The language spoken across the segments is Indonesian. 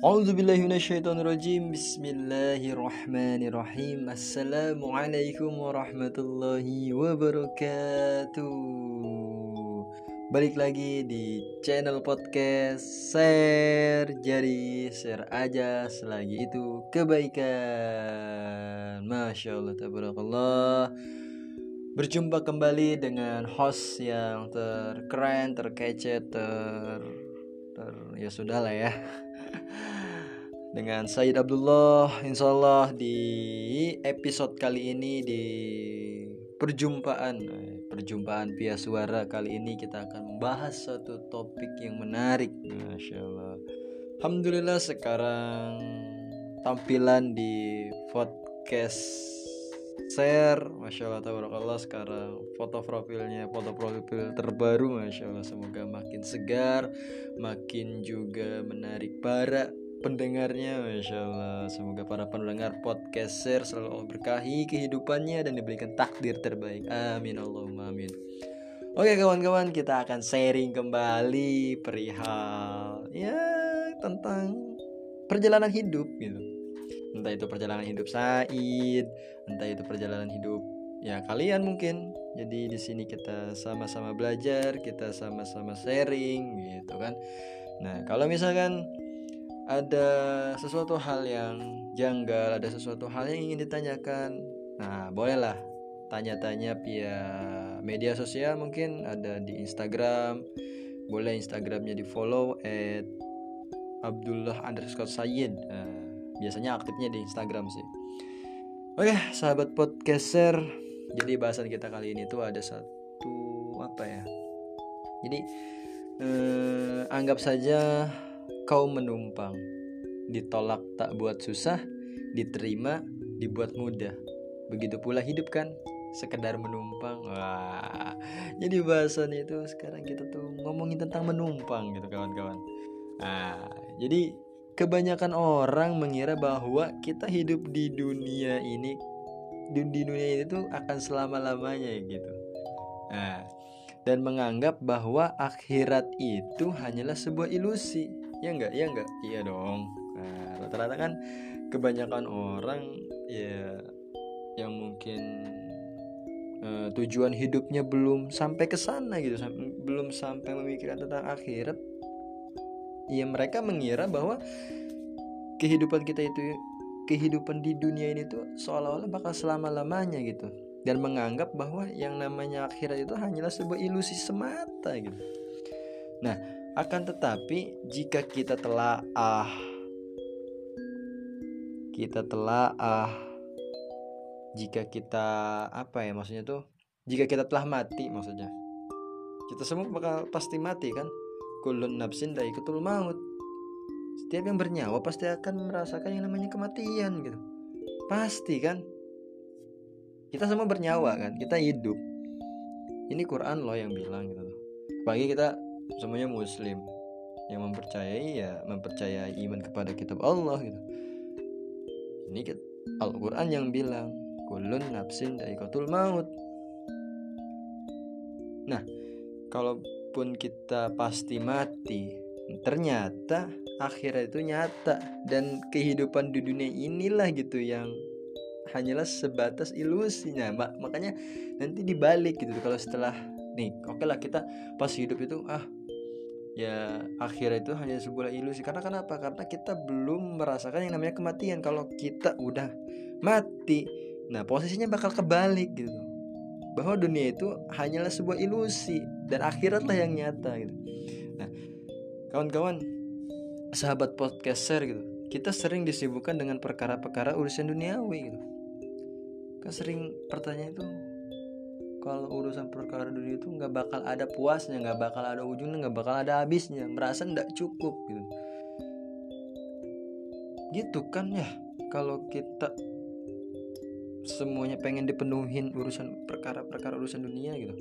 A'udzubillahiminasyaitonirrajim Bismillahirrahmanirrahim. Assalamualaikum warahmatullahi wabarakatuh. Balik lagi di channel podcast Share Jadi share aja selagi itu kebaikan. Masya Allah tabarakallah. Berjumpa kembali dengan host yang terkeren, terkece, ter, ter ya sudah lah ya dengan Said Abdullah Insya Allah di episode kali ini di perjumpaan eh, perjumpaan via suara kali ini kita akan membahas satu topik yang menarik. Masya Allah Alhamdulillah sekarang tampilan di podcast share Masya Allah Tabarakallah sekarang foto profilnya foto profil terbaru Masya Allah semoga makin segar makin juga menarik para pendengarnya Masya Allah. Semoga para pendengar podcast share selalu berkahi kehidupannya dan diberikan takdir terbaik. Amin Allahumma amin. Oke kawan-kawan kita akan sharing kembali perihal ya tentang perjalanan hidup gitu. Entah itu perjalanan hidup Said entah itu perjalanan hidup ya kalian mungkin. Jadi di sini kita sama-sama belajar kita sama-sama sharing gitu kan. Nah kalau misalkan ada sesuatu hal yang janggal ada sesuatu hal yang ingin ditanyakan. Nah bolehlah tanya-tanya via media sosial mungkin. Ada di Instagram boleh Instagramnya di follow at Abdullah underscore Sayyid. Nah, biasanya aktifnya di Instagram sih. Oke sahabat podcaster jadi bahasan kita kali ini tuh ada satu apa ya? Jadi eh, anggap saja kau menumpang. Ditolak tak buat susah diterima dibuat mudah. Begitu pula hidup kan? Sekedar menumpang. Wah jadi bahasan itu sekarang kita tuh ngomongin tentang menumpang gitu kawan-kawan. Nah jadi kebanyakan orang mengira bahwa kita hidup di dunia ini di, di dunia ini tuh akan selama-lamanya gitu. Nah, dan menganggap bahwa akhirat itu hanyalah sebuah ilusi. Ya enggak? Ya enggak? Iya dong. Nah, rata-rata kan kebanyakan orang ya yang mungkin uh, tujuan hidupnya belum sampai ke sana gitu, sam belum sampai memikirkan tentang akhirat ya mereka mengira bahwa kehidupan kita itu kehidupan di dunia ini tuh seolah-olah bakal selama-lamanya gitu dan menganggap bahwa yang namanya akhirat itu hanyalah sebuah ilusi semata gitu. Nah, akan tetapi jika kita telah ah kita telah ah jika kita apa ya maksudnya tuh? Jika kita telah mati maksudnya. Kita semua bakal pasti mati kan? Kulun nafsin daikatul maut. Setiap yang bernyawa pasti akan merasakan yang namanya kematian gitu. Pasti kan? Kita semua bernyawa kan? Kita hidup. Ini Quran loh yang bilang gitu bagi kita semuanya muslim. Yang mempercayai ya mempercayai iman kepada kitab Allah gitu. Ini Al-Quran yang bilang kulun nafsin daikatul maut. Nah kalau pun kita pasti mati ternyata akhirat itu nyata dan kehidupan di dunia inilah gitu yang hanyalah sebatas ilusinya. Mak makanya nanti dibalik gitu. Kalau setelah nih oke okay lah kita pas hidup itu ah ya akhirat itu hanya sebuah ilusi karena kenapa karena kita belum merasakan yang namanya kematian kalau kita udah mati nah posisinya bakal kebalik gitu bahwa dunia itu hanyalah sebuah ilusi dan akhiratlah yang nyata gitu. Nah, kawan-kawan, sahabat podcaster gitu, kita sering disibukkan dengan perkara-perkara urusan duniawi gitu. Kan sering pertanyaan itu kalau urusan perkara dunia itu nggak bakal ada puasnya, nggak bakal ada ujungnya, nggak bakal ada habisnya, merasa nggak cukup gitu. Gitu kan ya, kalau kita semuanya pengen dipenuhin urusan perkara-perkara urusan dunia gitu.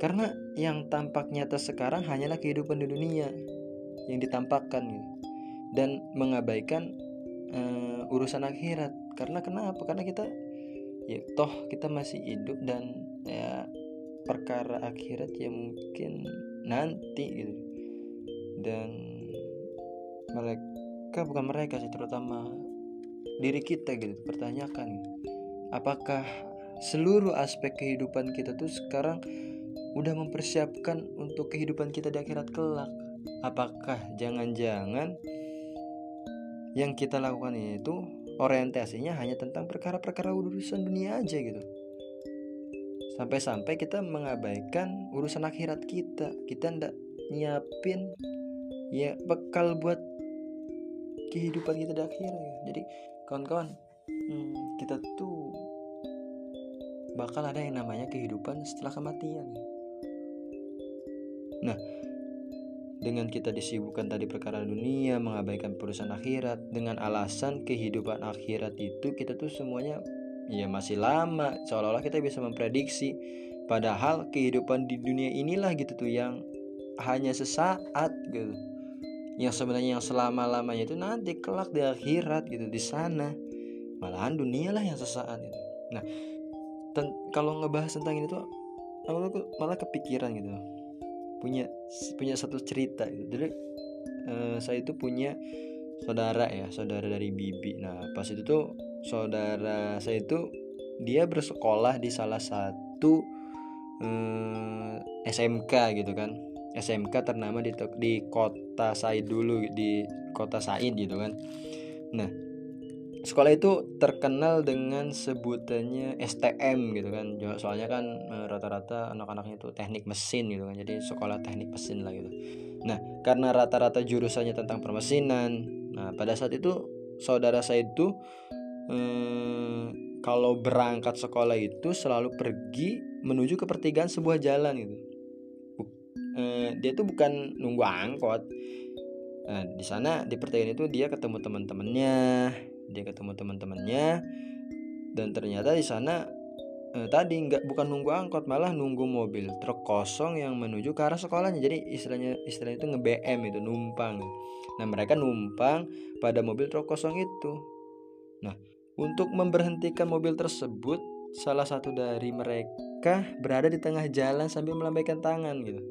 Karena yang tampak nyata sekarang hanyalah kehidupan di dunia yang ditampakkan gitu. Dan mengabaikan uh, urusan akhirat. Karena kenapa? Karena kita ya toh kita masih hidup dan ya perkara akhirat ya mungkin nanti gitu. Dan mereka bukan mereka sih terutama diri kita gitu pertanyakan apakah seluruh aspek kehidupan kita tuh sekarang udah mempersiapkan untuk kehidupan kita di akhirat kelak? Apakah jangan-jangan yang kita lakukan itu orientasinya hanya tentang perkara-perkara urusan dunia aja gitu sampai-sampai kita mengabaikan urusan akhirat kita kita ndak nyiapin ya bekal buat kehidupan kita di akhirat ya. jadi kawan-kawan hmm, kita tuh bakal ada yang namanya kehidupan setelah kematian nah dengan kita disibukkan tadi perkara dunia mengabaikan perusahaan akhirat dengan alasan kehidupan akhirat itu kita tuh semuanya ya masih lama. Seolah-olah kita bisa memprediksi. Padahal kehidupan di dunia inilah gitu tuh yang hanya sesaat gitu. Yang sebenarnya yang selama-lamanya itu nanti kelak di akhirat gitu di sana. Malahan dunia lah yang sesaat itu nah ten kalau ngebahas tentang ini tuh aku malah kepikiran gitu. Punya punya satu cerita gitu. Jadi uh, saya itu punya saudara ya saudara dari bibi. Nah pas itu tuh saudara saya itu dia bersekolah di salah satu eh, SMK gitu kan SMK ternama di di kota Said dulu di kota Said gitu kan. Nah, sekolah itu terkenal dengan sebutannya STM gitu kan. Soalnya kan eh, rata-rata anak-anaknya itu teknik mesin gitu kan. Jadi sekolah teknik mesin lah gitu. Nah, karena rata-rata jurusannya tentang permesinan. Nah, pada saat itu saudara saya itu eh, kalau berangkat sekolah itu selalu pergi menuju ke pertigaan sebuah jalan gitu. Eh, dia tuh bukan nunggu angkot. Nah di sana di pertanyaan itu dia ketemu teman-temannya dia ketemu teman-temannya dan ternyata di sana eh, tadi nggak bukan nunggu angkot malah nunggu mobil truk kosong yang menuju ke arah sekolahnya. Jadi istilahnya istilahnya itu nge BM itu numpang. Nah mereka numpang pada mobil truk kosong itu. Nah untuk memberhentikan mobil tersebut salah satu dari mereka berada di tengah jalan sambil melambaikan tangan gitu.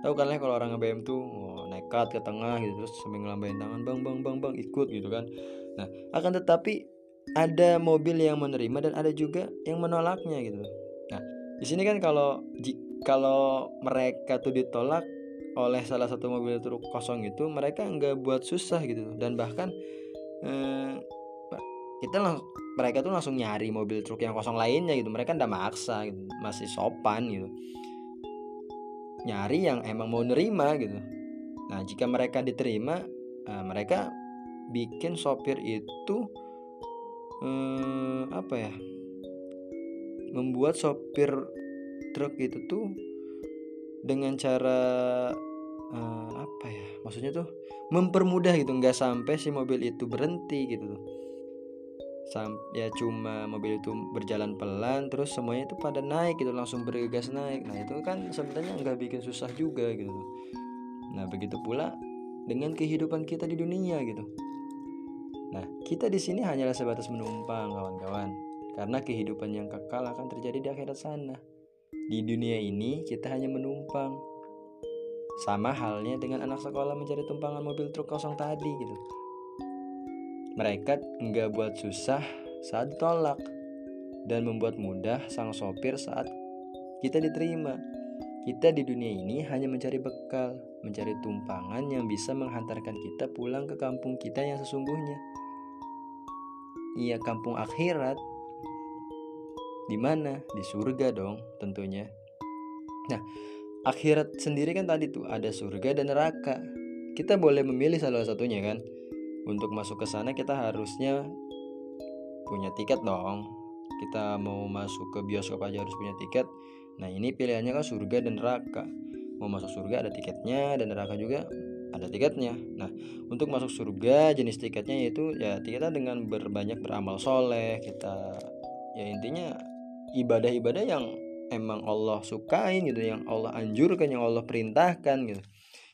Tahu kan lah kalau orang nge-BM tuh oh, nekat ke tengah gitu terus sambil ngelambain tangan bang bang bang bang ikut gitu kan. Nah akan tetapi ada mobil yang menerima dan ada juga yang menolaknya gitu. Nah di sini kan kalau kalau mereka tuh ditolak oleh salah satu mobil truk kosong itu mereka nggak buat susah gitu. Dan bahkan eh, kita lang mereka tuh langsung nyari mobil truk yang kosong lainnya gitu. Mereka ndak maksa gitu masih sopan gitu. Nyari yang emang mau nerima gitu. Nah jika mereka diterima nah, mereka bikin sopir itu eh, apa ya membuat sopir truk itu tuh dengan cara eh, apa ya maksudnya tuh mempermudah gitu. Nggak sampai si mobil itu berhenti gitu ya cuma mobil itu berjalan pelan terus semuanya itu pada naik gitu langsung bergegas naik. Nah itu kan sebenarnya nggak bikin susah juga gitu. Nah begitu pula dengan kehidupan kita di dunia gitu. Nah kita di sini hanyalah sebatas menumpang kawan-kawan. Karena kehidupan yang kekal akan terjadi di akhirat sana. Di dunia ini kita hanya menumpang. Sama halnya dengan anak sekolah mencari tumpangan mobil truk kosong tadi gitu mereka nggak buat susah saat ditolak dan membuat mudah sang sopir saat kita diterima. Kita di dunia ini hanya mencari bekal, mencari tumpangan yang bisa menghantarkan kita pulang ke kampung kita yang sesungguhnya. Iya, kampung akhirat. Di mana? Di surga dong, tentunya. Nah, akhirat sendiri kan tadi tuh ada surga dan neraka. Kita boleh memilih salah satunya kan? Untuk masuk ke sana kita harusnya punya tiket dong. Kita mau masuk ke bioskop aja harus punya tiket. Nah ini pilihannya kan surga dan neraka. Mau masuk surga ada tiketnya dan neraka juga ada tiketnya. Nah untuk masuk surga jenis tiketnya yaitu ya kita dengan berbanyak beramal soleh kita ya intinya ibadah-ibadah yang emang Allah sukain gitu yang Allah anjurkan yang Allah perintahkan gitu.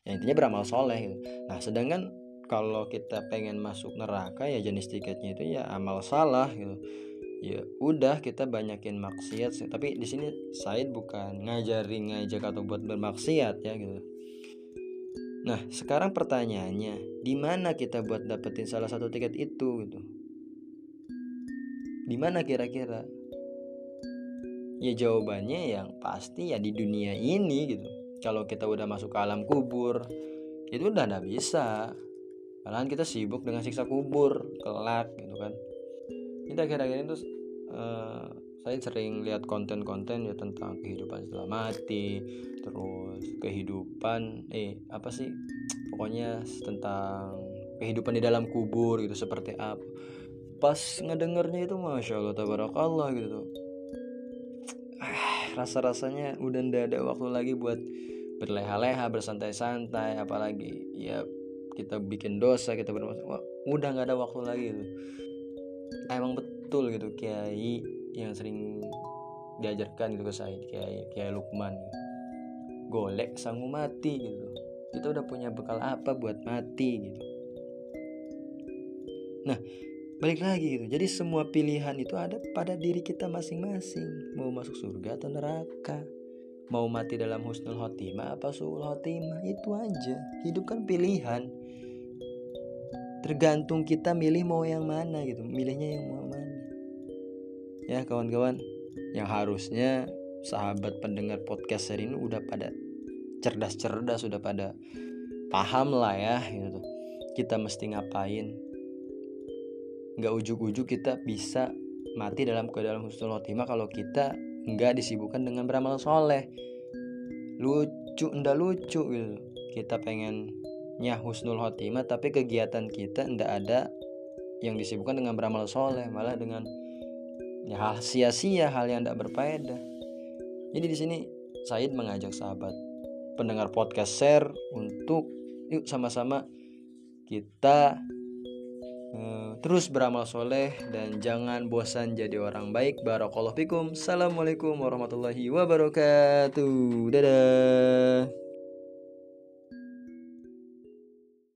Ya intinya beramal soleh gitu. Nah sedangkan kalau kita pengen masuk neraka ya jenis tiketnya itu ya amal salah gitu ya udah kita banyakin maksiat tapi di sini Said bukan ngajari ngajak atau buat bermaksiat ya gitu Nah, sekarang pertanyaannya, di mana kita buat dapetin salah satu tiket itu gitu? Di mana kira-kira? Ya jawabannya yang pasti ya di dunia ini gitu. Kalau kita udah masuk ke alam kubur, itu udah nggak bisa. Malahan kita sibuk dengan siksa kubur, kelak gitu kan. Kita kira-kira itu uh, saya sering lihat konten-konten ya tentang kehidupan setelah mati terus kehidupan eh apa sih pokoknya tentang kehidupan di dalam kubur gitu seperti apa pas ngedengarnya itu masya allah tabarakallah gitu ah, rasa rasanya udah ndak ada waktu lagi buat berleha-leha bersantai-santai apalagi ya kita bikin dosa kita bermasalah udah nggak ada waktu lagi gitu. Emang betul gitu kiai yang sering diajarkan gitu ke saya kayak kayak Lukman golek sanggup mati gitu. Kita udah punya bekal apa buat mati gitu. Nah balik lagi gitu. Jadi semua pilihan itu ada pada diri kita masing-masing. Mau masuk surga atau neraka mau mati dalam husnul khotimah apa suul khotimah? Itu aja. Hidup kan pilihan. Tergantung kita milih mau yang mana gitu. Milihnya yang mau mana. Ya kawan-kawan. Yang harusnya sahabat pendengar podcast hari ini udah pada cerdas-cerdas sudah pada paham lah ya gitu kita mesti ngapain? Nggak ujuk-ujuk kita bisa mati dalam keadaan husnul khotimah kalau kita nggak disibukkan dengan beramal soleh. Lucu ndak lucu gitu kita pengennya husnul khotimah tapi kegiatan kita ndak ada yang disibukkan dengan beramal soleh. Malah dengan ya hal sia-sia hal yang tidak berfaedah. Jadi di sini Said mengajak sahabat pendengar podcast share untuk yuk sama-sama kita terus beramal soleh dan jangan bosan jadi orang baik. Barakallahu assalamualaikum warahmatullahi wabarakatuh. Dadah